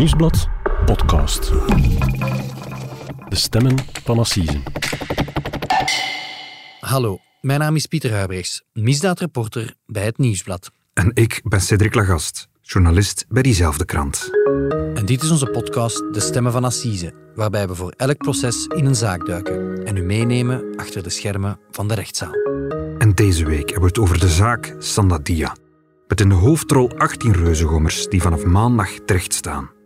Nieuwsblad podcast. De stemmen van Assise. Hallo, mijn naam is Pieter Huibrechts, misdaadreporter bij het Nieuwsblad. En ik ben Cedric Lagast, journalist bij diezelfde krant. En dit is onze podcast De Stemmen van Assise, waarbij we voor elk proces in een zaak duiken en u meenemen achter de schermen van de rechtszaal. En deze week hebben we het over de zaak Sandadia. Met in de hoofdrol 18 reuzengommers die vanaf maandag terechtstaan.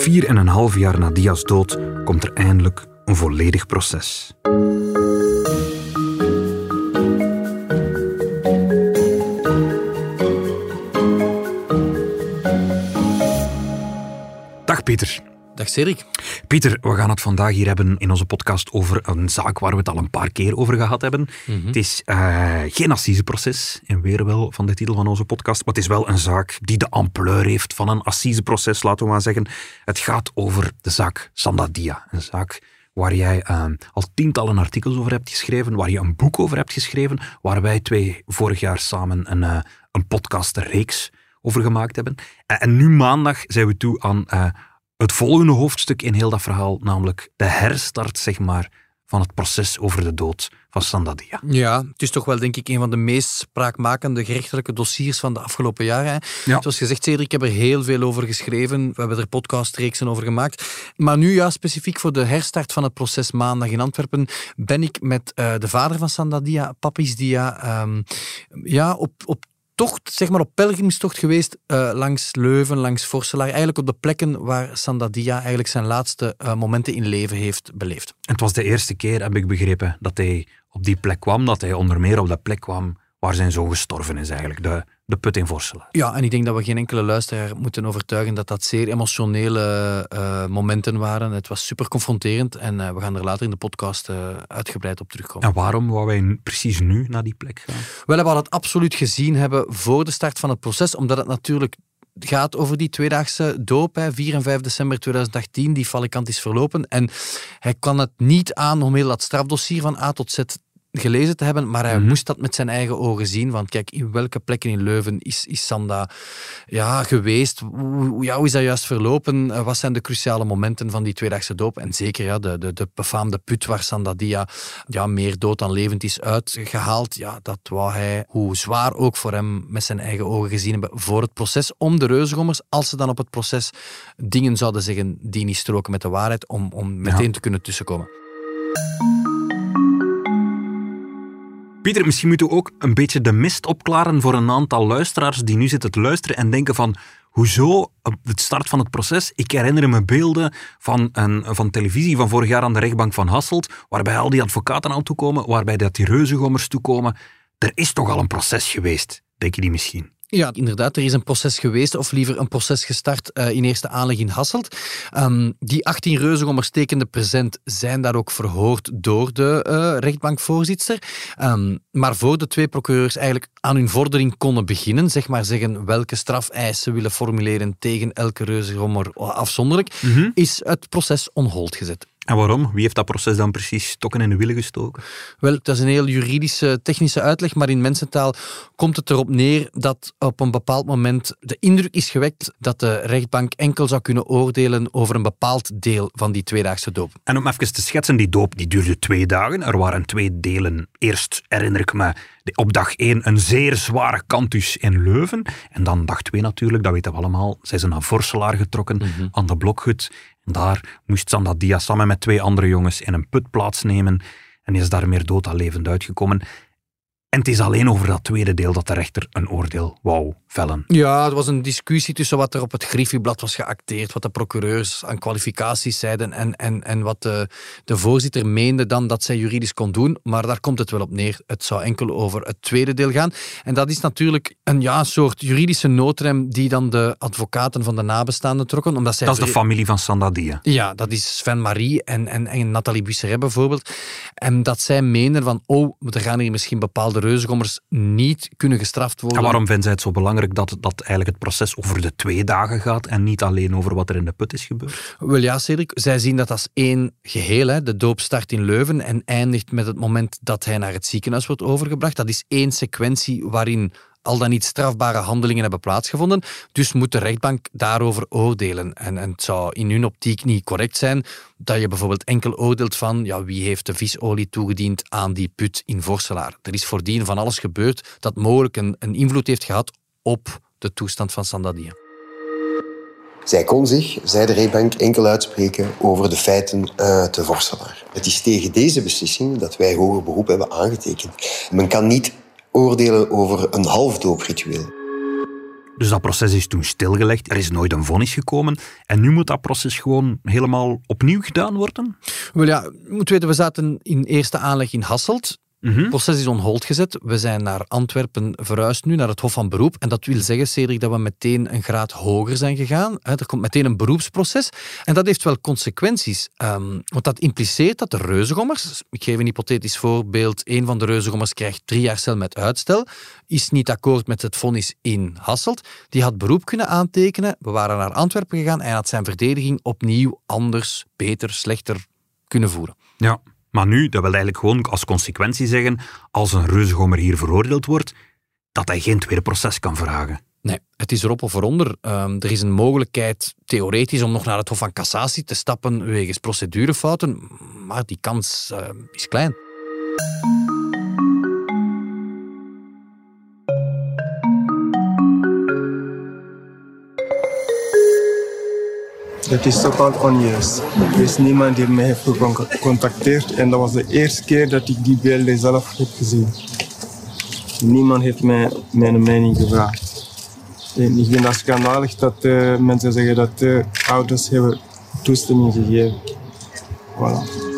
Vier en een half jaar na Dia's dood komt er eindelijk een volledig proces. Dag Pieter. Dag Cedric. Pieter, we gaan het vandaag hier hebben in onze podcast over een zaak waar we het al een paar keer over gehad hebben. Het is uh, geen assiseproces, in weerwil van de titel van onze podcast, maar het is wel een zaak die de ampleur heeft van een assiseproces, laten we maar zeggen. Het gaat over de zaak Sandadia, een zaak waar jij uh, al tientallen artikels over hebt geschreven, waar je een boek over hebt geschreven, waar wij twee vorig jaar samen een, uh, een podcastreeks over gemaakt hebben. en nu maandag zijn we toe aan het volgende hoofdstuk in heel dat verhaal, namelijk de herstart, zeg maar, van het proces over de dood van Sandadia. Ja, het is toch wel denk ik een van de meest spraakmakende gerechtelijke dossiers van de afgelopen jaren. Ja. Zoals gezegd, Cedric, ik heb er heel veel over geschreven. We hebben er podcastreeksen over gemaakt. Maar nu, ja, specifiek voor de herstart van het proces maandag in Antwerpen, ben ik met uh, de vader van Sandadia, Papis Dia, um, ja, op, op tocht, zeg maar op pelgrimstocht geweest uh, langs Leuven, langs Vorselaar. Eigenlijk op de plekken waar Sandadia eigenlijk zijn laatste uh, momenten in leven heeft beleefd. Het was de eerste keer, heb ik begrepen, dat hij op die plek kwam. Dat hij onder meer op de plek kwam waar zijn zoon gestorven is eigenlijk. De, de put in Vorselaar. Ja, en ik denk dat we geen enkele luisteraar moeten overtuigen dat dat zeer emotionele uh, momenten waren. Het was super confronterend en uh, we gaan er later in de podcast uh, uitgebreid op terugkomen. En waarom wou wij precies nu naar die plek gaan? Wel, we hadden het absoluut gezien hebben voor de start van het proces, omdat het natuurlijk gaat over die tweedaagse doop, hè, 4 en 5 december 2018, die falikant is verlopen. En hij kan het niet aan om heel dat strafdossier van A tot Z gelezen te hebben, maar hij Mhm. moest dat met zijn eigen ogen zien. Want kijk, in welke plekken in Leuven is, is Sanda ja, geweest? Hoe, ja, hoe is dat juist verlopen? Eh, Wat zijn de cruciale momenten van die tweedaagse doop? En zeker ja, de, de, de befaamde put waar Sanda Dia ja, meer dood dan levend is uitgehaald. Ja, dat wou hij, hoe zwaar ook voor hem, met zijn eigen ogen gezien hebben voor het proces. Om de reuzengommers, als ze dan op het proces dingen zouden zeggen die niet stroken met de waarheid, om, om meteen te kunnen tussenkomen. Pieter, misschien moeten we ook een beetje de mist opklaren voor een aantal luisteraars die nu zitten te luisteren en denken van... Hoezo op het start van het proces? Ik herinner me beelden van, een, van televisie van vorig jaar aan de rechtbank van Hasselt, waarbij al die advocaten aan toekomen, waarbij dat die reuzengommers toekomen. Er is toch al een proces geweest, denk je die misschien? Ja, inderdaad. Er is een proces geweest, of liever een proces gestart eh, in eerste aanleg in Hasselt. Ehm, die 18 reuzengommers tekende present zijn daar ook verhoord door de eh, rechtbankvoorzitter. Ehm, maar voor de twee procureurs eigenlijk aan hun vordering konden beginnen, zeg maar zeggen welke strafeisen ze willen formuleren tegen elke reuzengommer afzonderlijk, is het proces on hold gezet. En waarom? Wie heeft dat proces dan precies stokken in de wielen gestoken? Wel, dat is een heel juridische, technische uitleg, maar in mensentaal komt het erop neer dat op een bepaald moment de indruk is gewekt dat de rechtbank enkel zou kunnen oordelen over een bepaald deel van die tweedaagse doop. En om even te schetsen, die doop die duurde twee dagen. Er waren twee delen. Eerst herinner ik me op dag één een zeer zware kantus in Leuven. En dan dag twee natuurlijk, dat weten we allemaal, zijn ze naar Vorselaar getrokken, aan de Blokhut. En daar moest Sandadia samen met twee andere jongens in een put plaatsnemen. En is daar meer dood dan levend uitgekomen. En het is alleen over dat tweede deel dat de rechter een oordeel wou vellen. Ja, er was een discussie tussen wat er op het griffieblad was geacteerd, wat de procureurs aan kwalificaties zeiden en, en, en wat de, de voorzitter meende dan dat zij juridisch kon doen. Maar daar komt het wel op neer. Het zou enkel over het tweede deel gaan. En dat is natuurlijk een ja, soort juridische noodrem die dan de advocaten van de nabestaanden trokken. Omdat zij Dat is de familie van Sandadia. Ja, dat is Sven Marie en, en, en Nathalie Busseret bijvoorbeeld. En dat zij meenden van, oh, er gaan hier misschien bepaalde reuzengommers niet kunnen gestraft worden. En waarom vinden zij het zo belangrijk dat, dat eigenlijk het proces over de twee dagen gaat en niet alleen over wat er in de put is gebeurd? Wel ja, Cedric, zij zien dat als één geheel. Hè. De doop start in Leuven en eindigt met het moment dat hij naar het ziekenhuis wordt overgebracht. Dat is één sequentie waarin al dan niet strafbare handelingen hebben plaatsgevonden. Dus moet de rechtbank daarover oordelen. En, en het zou in hun optiek niet correct zijn dat je bijvoorbeeld enkel oordeelt van ja, wie heeft de visolie toegediend aan die put in Vorselaar. Er is voordien van alles gebeurd dat mogelijk een, invloed heeft gehad op de toestand van Sandadia. Zij kon zich, zei de rechtbank, enkel uitspreken over de feiten uh, te Vorselaar. Het is tegen deze beslissing dat wij hoger beroep hebben aangetekend. Men kan niet oordelen over een halfdoopritueel. Dus dat proces is toen stilgelegd. Er is nooit een vonnis gekomen. En nu moet dat proces gewoon helemaal opnieuw gedaan worden? Wel ja, je moet weten, we zaten in eerste aanleg in Hasselt. Het mhm. proces is on hold gezet. We zijn naar Antwerpen verhuisd nu, naar het Hof van Beroep. En dat wil zeggen, Cedric, dat we meteen een graad hoger zijn gegaan. Er komt meteen een beroepsproces. En dat heeft wel consequenties. Um, want dat impliceert dat de reuzengommers, ik geef een hypothetisch voorbeeld, een van de reuzengommers krijgt drie jaar cel met uitstel, is niet akkoord met het vonnis in Hasselt. Die had beroep kunnen aantekenen. We waren naar Antwerpen gegaan en hij had zijn verdediging opnieuw anders, beter, slechter kunnen voeren. Ja. Maar nu, dat wil eigenlijk gewoon als consequentie zeggen, als een reuzegommer hier veroordeeld wordt, dat hij geen tweede proces kan vragen. Nee, het is erop of eronder. Um, er is een mogelijkheid, theoretisch, om nog naar het Hof van Cassatie te stappen wegens procedurefouten, maar die kans uh, is klein. Het is totaal onjuist. Er is niemand die mij heeft gecontacteerd en dat was de eerste keer dat ik die beelden zelf heb gezien. Niemand heeft mij mijn mening gevraagd. En ik vind dat schandalig dat uh, mensen zeggen dat uh, ouders hebben toestemming gegeven. Voilà.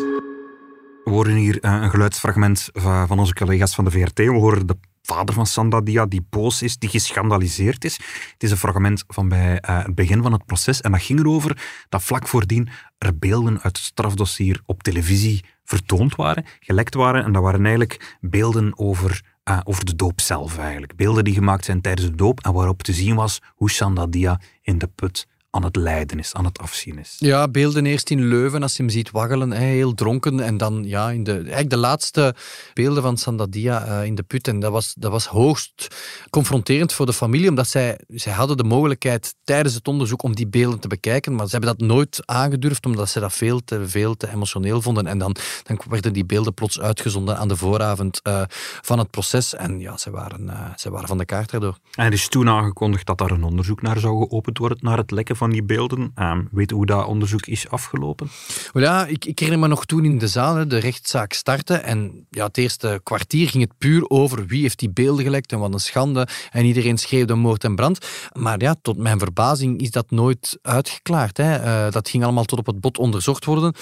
We horen hier eh, een geluidsfragment van onze collega's van de VRT. We horen de vader van Sandadia die boos is, die geschandaliseerd is. Het is een fragment van bij uh, het begin van het proces en dat ging erover dat vlak voordien er beelden uit het strafdossier op televisie vertoond waren, gelekt waren en dat waren eigenlijk beelden over, uh, over de doop zelf eigenlijk. Beelden die gemaakt zijn tijdens de doop en waarop te zien was hoe Sandadia in de put aan het lijden is, aan het afzien is. Ja, beelden eerst in Leuven als je hem ziet waggelen, heel dronken. En dan ja, in de, eigenlijk de laatste beelden van Sandadia uh, in de put. En dat was, dat was hoogst confronterend voor de familie, omdat zij, zij hadden de mogelijkheid tijdens het onderzoek om die beelden te bekijken, maar ze hebben dat nooit aangedurfd, omdat ze dat veel te, veel te emotioneel vonden. En dan, dan werden die beelden plots uitgezonden aan de vooravond uh, van het proces. En ja, ze waren, uh, ze waren van de kaart daardoor. En er is toen aangekondigd dat daar een onderzoek naar zou geopend worden, naar het lekken van van die beelden. Um, weet hoe dat onderzoek is afgelopen? Well ja, ik, ik herinner me nog toen in de zaal de rechtszaak startte. En ja, het eerste kwartier ging het puur over wie heeft die beelden gelekt en wat een schande. En iedereen schreeuwde moord en brand. Maar ja, tot mijn verbazing is dat nooit uitgeklaard. Hè. Uh, dat ging allemaal tot op het bot onderzocht worden.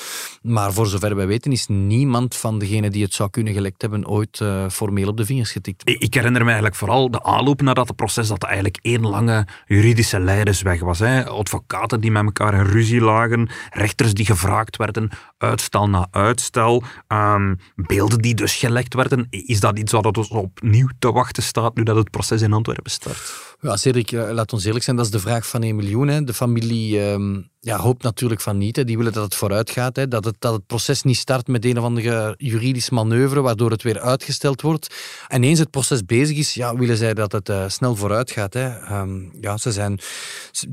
Maar voor zover wij weten is niemand van degenen die het zou kunnen gelekt hebben ooit uh, formeel op de vingers getikt. Ik herinner me eigenlijk vooral de aanloop naar dat proces dat eigenlijk één lange juridische leidersweg was. Hè advocaten die met elkaar in ruzie lagen, rechters die gevraagd werden, uitstel na uitstel, um, beelden die dus gelekt werden. Is dat iets wat dus opnieuw te wachten staat nu dat het proces in Antwerpen start? Ja, Cedric, eh, laat ons eerlijk zijn, dat is de vraag van 1 miljoen. Hè. De familie um, ja, hoopt natuurlijk van niet. Die willen dat het vooruit gaat. Hè. Dat, het, dat het proces niet start met een of andere juridisch manoeuvre, waardoor het weer uitgesteld wordt. En eens het proces bezig is, ja, willen zij dat het uh, snel vooruit gaat. Hè. Um, ja, ze, zijn,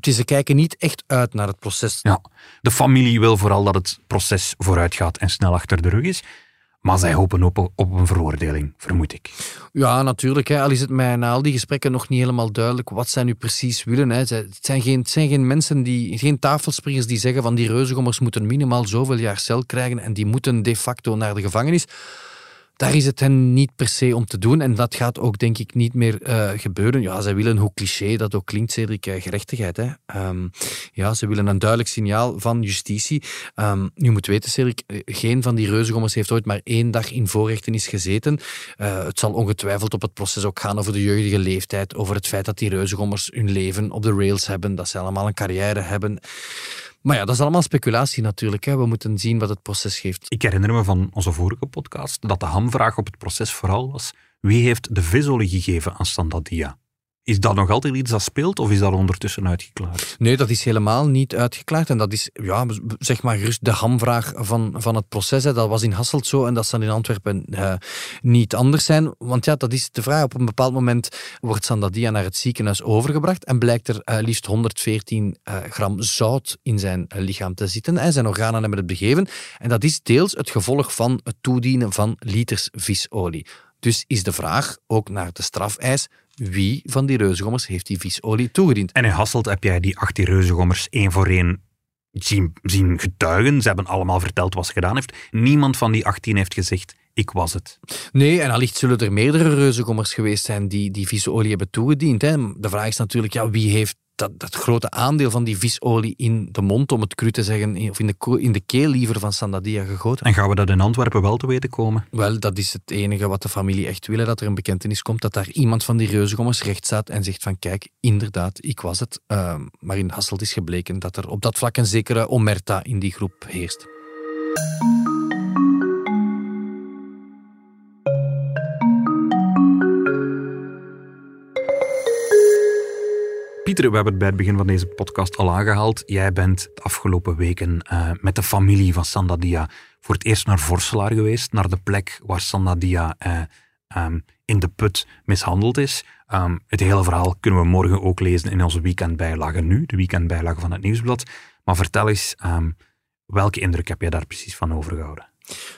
ze kijken niet echt uit naar het proces. Ja, de familie wil vooral dat het proces vooruit gaat en snel achter de rug is. Maar zij hopen op, op een veroordeling, vermoed ik. Ja, natuurlijk. Hè. Al is het mij na al die gesprekken nog niet helemaal duidelijk wat zij nu precies willen. Hè. Het, zijn geen, zijn geen mensen, die, geen tafelspringers die zeggen van die reuzengommers moeten minimaal zoveel jaar cel krijgen en die moeten de facto naar de gevangenis daar is het hen niet per se om te doen. En dat gaat ook, denk ik, niet meer uh, gebeuren. Ja, zij willen, hoe cliché dat ook klinkt, Cedric, uh, gerechtigheid. Hè? Um, ja, ze willen een duidelijk signaal van justitie. Um, je moet weten, Cedric, eh, geen van die reuzengommers heeft ooit maar één dag in voorrechtenis gezeten. Uh, het zal ongetwijfeld op het proces ook gaan over de jeugdige leeftijd, over het feit dat die reuzengommers hun leven op de rails hebben, dat ze allemaal een carrière hebben. Maar ja, dat is allemaal speculatie natuurlijk. Hè. We moeten zien wat het proces geeft. Ik herinner me van onze vorige podcast dat de hamvraag op het proces vooral was wie heeft de visolie gegeven aan Sandadia? Is dat nog altijd iets dat speelt of is dat ondertussen uitgeklaard? Nee, dat is helemaal niet uitgeklaard. En dat is, ja, zeg maar gerust de hamvraag van, van het proces. Hè. Dat was in Hasselt zo en dat zal in Antwerpen uh, niet anders zijn. Want ja, dat is de vraag. Op een bepaald moment wordt Sandadia naar het ziekenhuis overgebracht en blijkt er uh, liefst 114 uh, gram zout in zijn lichaam te zitten. En zijn organen hebben het begeven. En dat is deels het gevolg van het toedienen van liters visolie. Dus is de vraag, ook naar de strafeis, wie van die reuzengommers heeft die visolie toegediend? En in Hasselt heb jij die 18 reuzengommers één voor één zien, zien getuigen. Ze hebben allemaal verteld wat ze gedaan heeft. Niemand van die 18 heeft gezegd, ik was het. Nee, en allicht zullen er meerdere reuzengommers geweest zijn die die visolie hebben toegediend. Hè. De vraag is natuurlijk, ja, wie heeft dat, dat grote aandeel van die visolie in de mond, om het cru te zeggen, of in de, in de keel liever van Sandadia gegoten. En gaan we dat in Antwerpen wel te weten komen? Wel, dat is het enige wat de familie echt wil, dat er een bekentenis komt, dat daar iemand van die reuzengommers recht staat en zegt van kijk, inderdaad, ik was het. Uh, maar in Hasselt is gebleken dat er op dat vlak een zekere omerta in die groep heerst. We hebben het bij het begin van deze podcast al aangehaald. Jij bent de afgelopen weken uh, met de familie van Sandadia voor het eerst naar Vorselaar geweest, naar de plek waar Sandadia uh, um, in de put mishandeld is. Um, het hele verhaal kunnen we morgen ook lezen in onze weekendbijlage nu, de weekendbijlage van het Nieuwsblad. Maar vertel eens, um, welke indruk heb jij daar precies van overgehouden?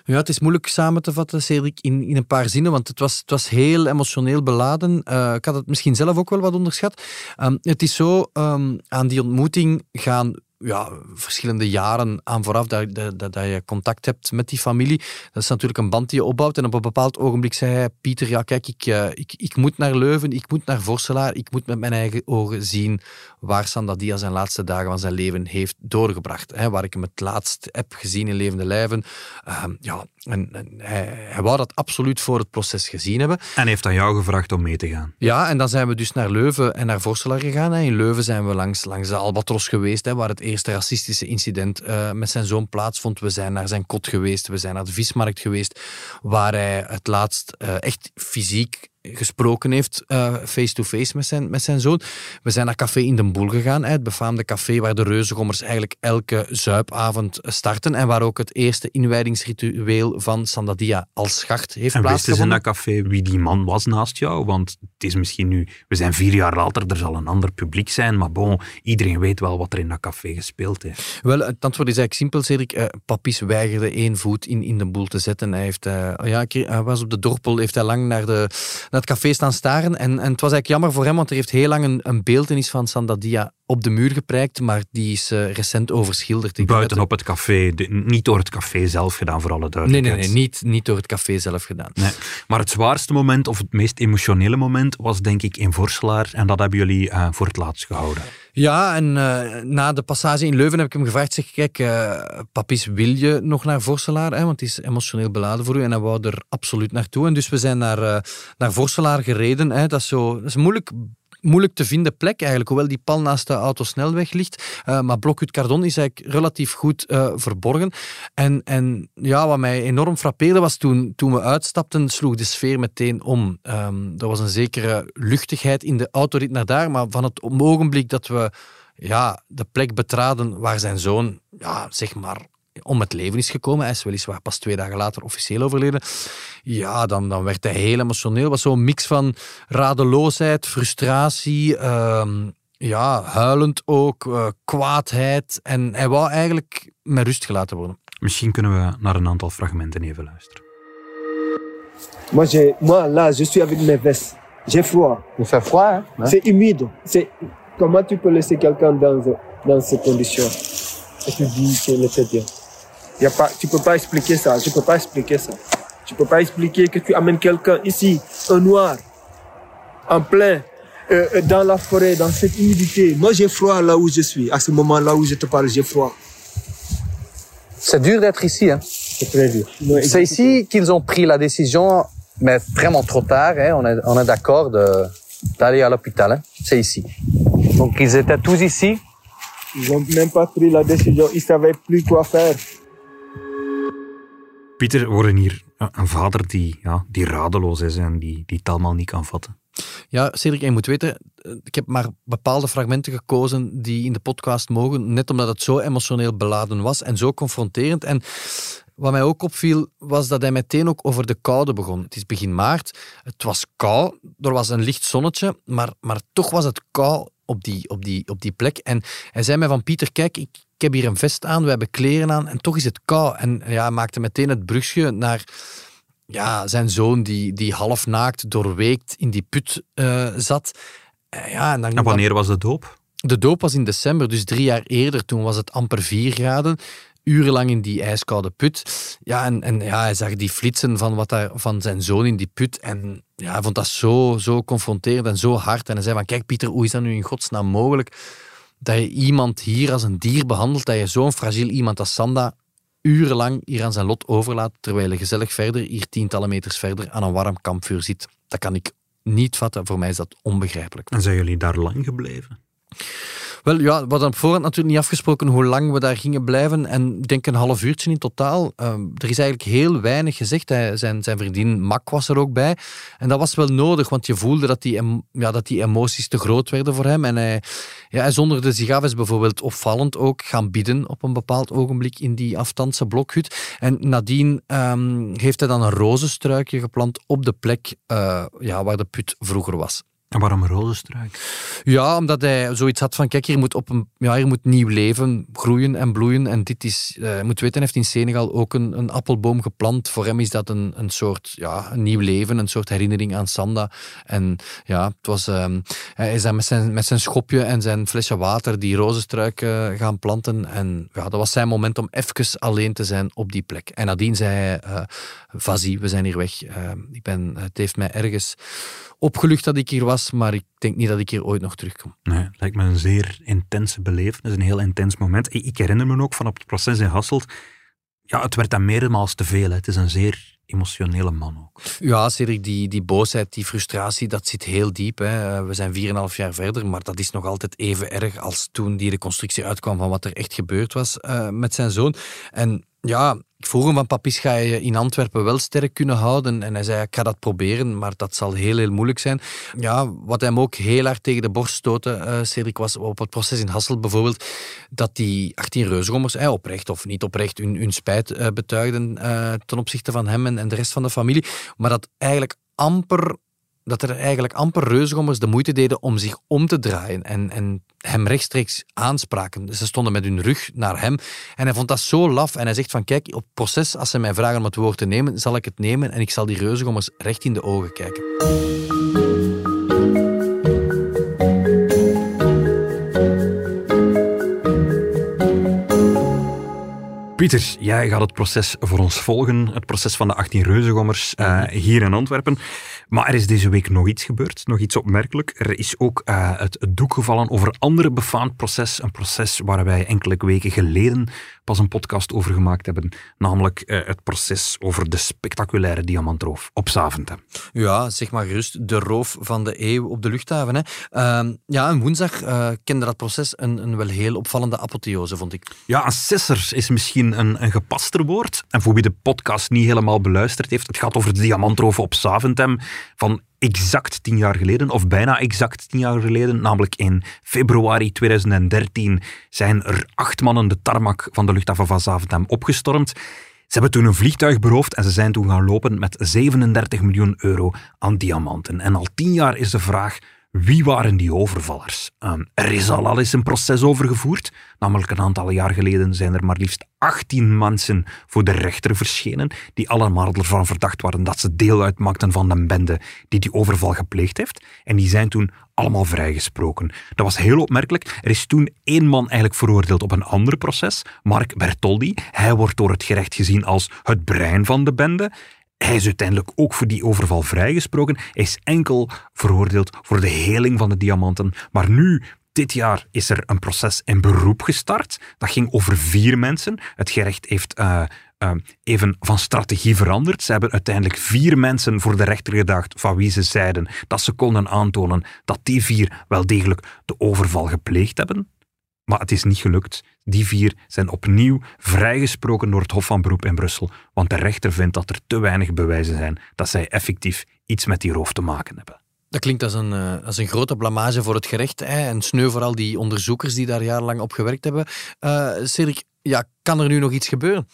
Ja, het is moeilijk samen te vatten, Cedric, in, in een paar zinnen, want het was, het was heel emotioneel beladen. Uh, ik had het misschien zelf ook wel wat onderschat. Um, het is zo, um, aan die ontmoeting gaan ja, verschillende jaren aan vooraf dat, dat, dat, je contact hebt met die familie. Dat is natuurlijk een band die je opbouwt. En op een bepaald ogenblik zei hij, Pieter, ja kijk, ik, uh, ik, ik moet naar Leuven, ik moet naar Vorselaar, ik moet met mijn eigen ogen zien waar Sandadia zijn laatste dagen van zijn leven heeft doorgebracht. Hè, waar ik hem het laatst heb gezien in levende lijven. Uh, ja, en, en hij, hij, wou dat absoluut voor het proces gezien hebben. En heeft aan jou gevraagd om mee te gaan. Ja, en dan zijn we dus naar Leuven en naar Vorselaar gegaan. Hè. In Leuven zijn we langs, langs de Albatros geweest, hè, waar het eerste racistische incident uh, met zijn zoon plaatsvond. We zijn naar zijn kot geweest, we zijn naar de vismarkt geweest, waar hij het laatst uh, echt fysiek gesproken heeft, face-to-face uh, -face met, zijn, met zijn zoon. We zijn naar Café in den Boel gegaan, het befaamde café waar de reuzengommers eigenlijk elke zuipavond starten en waar ook het eerste inwijdingsritueel van Sandadia als schacht heeft en plaatsgevonden. wisten ze in dat café wie die man was naast jou? Want het is misschien nu, we zijn vier jaar later, er zal een ander publiek zijn, maar bon, iedereen weet wel wat er in dat café gespeeld heeft. Wel, het antwoord is eigenlijk simpel, Cedric. Uh, Papies weigerde één voet in, in de boel te zetten. Hij, heeft, uh, ja, hij was op de dorpel, heeft hij lang naar de naar het café staan staren. En, en het was eigenlijk jammer voor hem, want er heeft heel lang een, een beeldenis van Sandadia op de muur geprijkt, maar die is uh, recent overschilderd. Buiten op het café, de, niet door het café zelf gedaan, voor alle duidelijkheid. Nee, nee, nee niet, niet door het café zelf gedaan. Nee. Maar het zwaarste moment, of het meest emotionele moment, was denk ik in Vorselaar. En dat hebben jullie uh, voor het laatst gehouden. Ja, en uh, na de passage in Leuven heb ik hem gevraagd, zeg, kijk, papis, wil je nog naar Vorselaar? Hè? Want het is emotioneel beladen voor u en hij wou er absoluut naartoe. En dus we zijn naar, naar Vorselaar gereden. Hè? Dat, is zo, dat is moeilijk moeilijk te vinden plek eigenlijk, hoewel die pal naast de autosnelweg ligt. Uh, maar Blokhut Cardon is eigenlijk relatief goed uh, verborgen. En, en ja, wat mij enorm frappeerde was toen, toen we uitstapten, sloeg de sfeer meteen om. Um, er was een zekere luchtigheid in de autorit naar daar, maar van het ogenblik dat we ja, de plek betraden waar zijn zoon, ja, zeg maar, om het leven is gekomen. Hij is weliswaar pas twee dagen later officieel overleden. Ja, dan, dan werd hij heel emotioneel. Het was zo'n mix van radeloosheid, frustratie, uh, ja, huilend ook, uh, kwaadheid. En hij wou eigenlijk met rust gelaten worden. Misschien kunnen we naar een aantal fragmenten even luisteren. Moi, moi là, je suis avec mes vestes. J'ai froid. Il fait froid, hein? C'est humide. Comment tu peux laisser quelqu'un dans, dans ces conditions Et tu dis qu'il était bien. Y a pas, tu peux pas expliquer ça. Je peux pas expliquer ça. Tu peux pas expliquer que tu amènes quelqu'un ici, un noir, en plein, euh, dans la forêt, dans cette humidité. Moi, j'ai froid là où je suis. À ce moment-là où je te parle, j'ai froid. C'est dur d'être ici. Hein? C'est très dur. C'est ici qu'ils ont pris la décision, mais vraiment trop tard. Hein? On est, on est d'accord d'aller à l'hôpital. Hein? C'est ici. Donc, ils étaient tous ici. Ils n'ont même pas pris la décision. Ils savaient plus quoi faire. Pieter, we horen hier een vader die, ja, die radeloos is en die, die allemaal niet kan vatten. Ja, Cedric, je moet weten, ik heb maar bepaalde fragmenten gekozen die in de podcast mogen, net omdat het zo emotioneel beladen was en zo confronterend. En wat mij ook opviel, was dat hij meteen ook over de koude begon. Het is begin maart, het was koud, er was een licht zonnetje, maar, maar toch was het koud op die, op, die, op die plek. En hij zei mij van, Pieter, kijk, ik, ik heb hier een vest aan, we hebben kleren aan en toch is het koud. En ja, maakte meteen het brugje naar ja, zijn zoon die, die half naakt doorweekt in die put uh, zat. Uh, ja, en, dan, en wanneer was de doop? De doop was in december, dus drie jaar eerder. Toen was het amper vier graden. Urenlang in die ijskoude put. Ja, en, en ja, hij zag die flitsen van, wat daar, van zijn zoon in die put. En ja, hij vond dat zo, zo confronterend en zo hard. En hij zei van, kijk Pieter, hoe is dat nu in godsnaam mogelijk dat je iemand hier als een dier behandelt, dat je zo'n fragiel iemand als Sanda urenlang hier aan zijn lot overlaat, terwijl hij gezellig verder, hier tientallen meters verder, aan een warm kampvuur zit. Dat kan ik niet vatten. Voor mij is dat onbegrijpelijk. En zijn jullie daar lang gebleven? Wel ja, we hadden op voorhand natuurlijk niet afgesproken hoe lang we daar gingen blijven. En ik denk een half uurtje in totaal. Ehm, er is eigenlijk heel weinig gezegd. Hij, zijn, zijn vriendin Mak was er ook bij. En dat was wel nodig, want je voelde dat die, ja, dat die emoties te groot werden voor hem. En hij, ja, hij zonderde zich af, is bijvoorbeeld opvallend ook gaan bidden op een bepaald ogenblik in die aftandse blokhut. En nadien um, heeft hij dan een rozenstruikje geplant op de plek uh, ja, waar de put vroeger was. En waarom een rozenstruik? Ja, omdat hij zoiets had van, kijk, hier moet, op een, ja, hier moet nieuw leven groeien en bloeien. En dit is, uh, je moet weten, hij heeft in Senegal ook een, een appelboom geplant. Voor hem is dat een, een soort, ja, een nieuw leven, een soort herinnering aan Sanda. En ja, het was, um, hij is dan met zijn, met zijn schopje en zijn flesje water die rozenstruik uh, gaan planten. En ja, dat was zijn moment om even alleen te zijn op die plek. En nadien zei hij, uh, Vazi, we zijn hier weg. ik ben, het heeft mij ergens opgelucht dat ik hier was, maar ik denk niet dat ik hier ooit nog terugkom. Nee, het lijkt me een zeer intense belevenis, een heel intens moment. Ik herinner me ook van op het proces in Hasselt, ja, het werd dan meermaals te veel. Hè. Het is een zeer emotionele man ook. Ja, Cedric, die, die boosheid, die frustratie, dat zit heel diep. Hè. We zijn 4,5 jaar verder, maar dat is nog altijd even erg als toen die reconstructie uitkwam van wat er echt gebeurd was uh, met zijn zoon. En ja, ik vroeg hem van Papis, ga je in Antwerpen wel sterk kunnen houden? En hij zei, ik ga dat proberen, maar dat zal heel, heel moeilijk zijn. Ja, wat hem ook heel hard tegen de borst stootte, uh, Cedric, was op het proces in Hasselt bijvoorbeeld, dat die 18 reusgommers, eh, oprecht of niet oprecht, hun, hun spijt betuigden ten opzichte van hem en, en de rest van de familie. Maar dat eigenlijk amper dat er eigenlijk amper reusgommers de moeite deden om zich om te draaien en, en hem rechtstreeks aanspraken. Ze stonden met hun rug naar hem en hij vond dat zo laf. En hij zegt van kijk, op proces, als ze mij vragen om het woord te nemen, zal ik het nemen en ik zal die reusgommers recht in de ogen kijken. Pieter, jij gaat het proces voor ons volgen. Het proces van de 18 reuzengommers uh, hier in Antwerpen. Maar er is deze week nog iets gebeurd, nog iets opmerkelijk. Er is ook uh, het, het, doek gevallen over een ander befaamd proces. Een proces waar wij enkele weken geleden pas een podcast over gemaakt hebben. Namelijk uh, het proces over de spectaculaire diamantroof op Zaventem. Ja, zeg maar gerust. De roof van de eeuw op de luchthaven. Hè. Uh, ja, en woensdag kende dat proces een, een wel heel opvallende apotheose, vond ik. Ja, een sisser is misschien een, een gepaster woord. En voor wie de podcast niet helemaal beluisterd heeft, het gaat over de diamantroof op Zaventem van exact tien jaar geleden, of bijna exact tien jaar geleden, namelijk in februari 2013, zijn er acht mannen de tarmac van de luchthaven van Zaventem opgestormd. Ze hebben toen een vliegtuig beroofd en ze zijn toen gaan lopen met 37 miljoen euro aan diamanten. En al tien jaar is de vraag wie waren die overvallers? Um, er is al al eens een proces over gevoerd. Namelijk een aantal jaar geleden zijn er maar liefst 18 mensen voor de rechter verschenen, die allemaal ervan verdacht waren dat ze deel uitmaakten van de bende die die overval gepleegd heeft. En die zijn toen allemaal vrijgesproken. Dat was heel opmerkelijk. Er is toen één man eigenlijk veroordeeld op een ander proces, Mark Bertoldi. Hij wordt door het gerecht gezien als het brein van de bende. Hij is uiteindelijk ook voor die overval vrijgesproken. Hij is enkel veroordeeld voor de heling van de diamanten. Maar nu, dit jaar, is er een proces in beroep gestart. Dat ging over vier mensen. Het gerecht heeft uh, uh, even van strategie veranderd. Ze hebben uiteindelijk vier mensen voor de rechter gedacht van wie ze zeiden dat ze konden aantonen dat die vier wel degelijk de overval gepleegd hebben. Maar het is niet gelukt. Die vier zijn opnieuw vrijgesproken door het Hof van Beroep in Brussel, want de rechter vindt dat er te weinig bewijzen zijn dat zij effectief iets met die roof te maken hebben. Dat klinkt als een, uh, als een grote blamage voor het gerecht. En sneu voor al die onderzoekers die daar jarenlang op gewerkt hebben. Uh, ja, kan er nu nog iets gebeuren?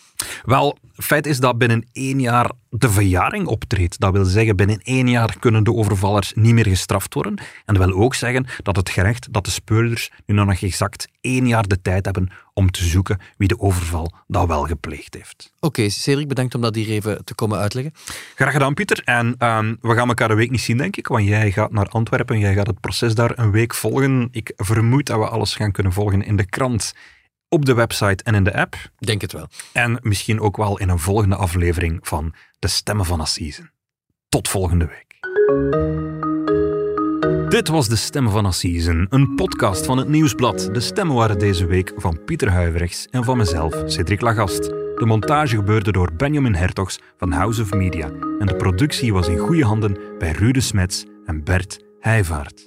Wel, feit is dat binnen één jaar de verjaring optreedt. Dat wil zeggen, binnen één jaar kunnen de overvallers niet meer gestraft worden. En dat wil ook zeggen dat het gerecht, dat de speurders nu nog exact één jaar de tijd hebben om te zoeken wie de overval dat wel gepleegd heeft. Oké, okay, Cedric, bedankt om dat hier even te komen uitleggen. Graag gedaan, Pieter. En ehm, we gaan elkaar een week niet zien, denk ik, want jij gaat naar Antwerpen, jij gaat het proces daar een week volgen. Ik vermoed dat we alles gaan kunnen volgen in de krant op de website en in de app. Denk het wel. En misschien ook wel in een volgende aflevering van De Stemmen van Assise. Tot volgende week. Dit was De Stemmen van Assise, een podcast van het Nieuwsblad. De stemmen waren deze week van Pieter Huiverichs en van mezelf, Cedric Lagast. De montage gebeurde door Benjamin Hertogs van House of Media en de productie was in goede handen bij Rude Smets en Bert Heijvaart.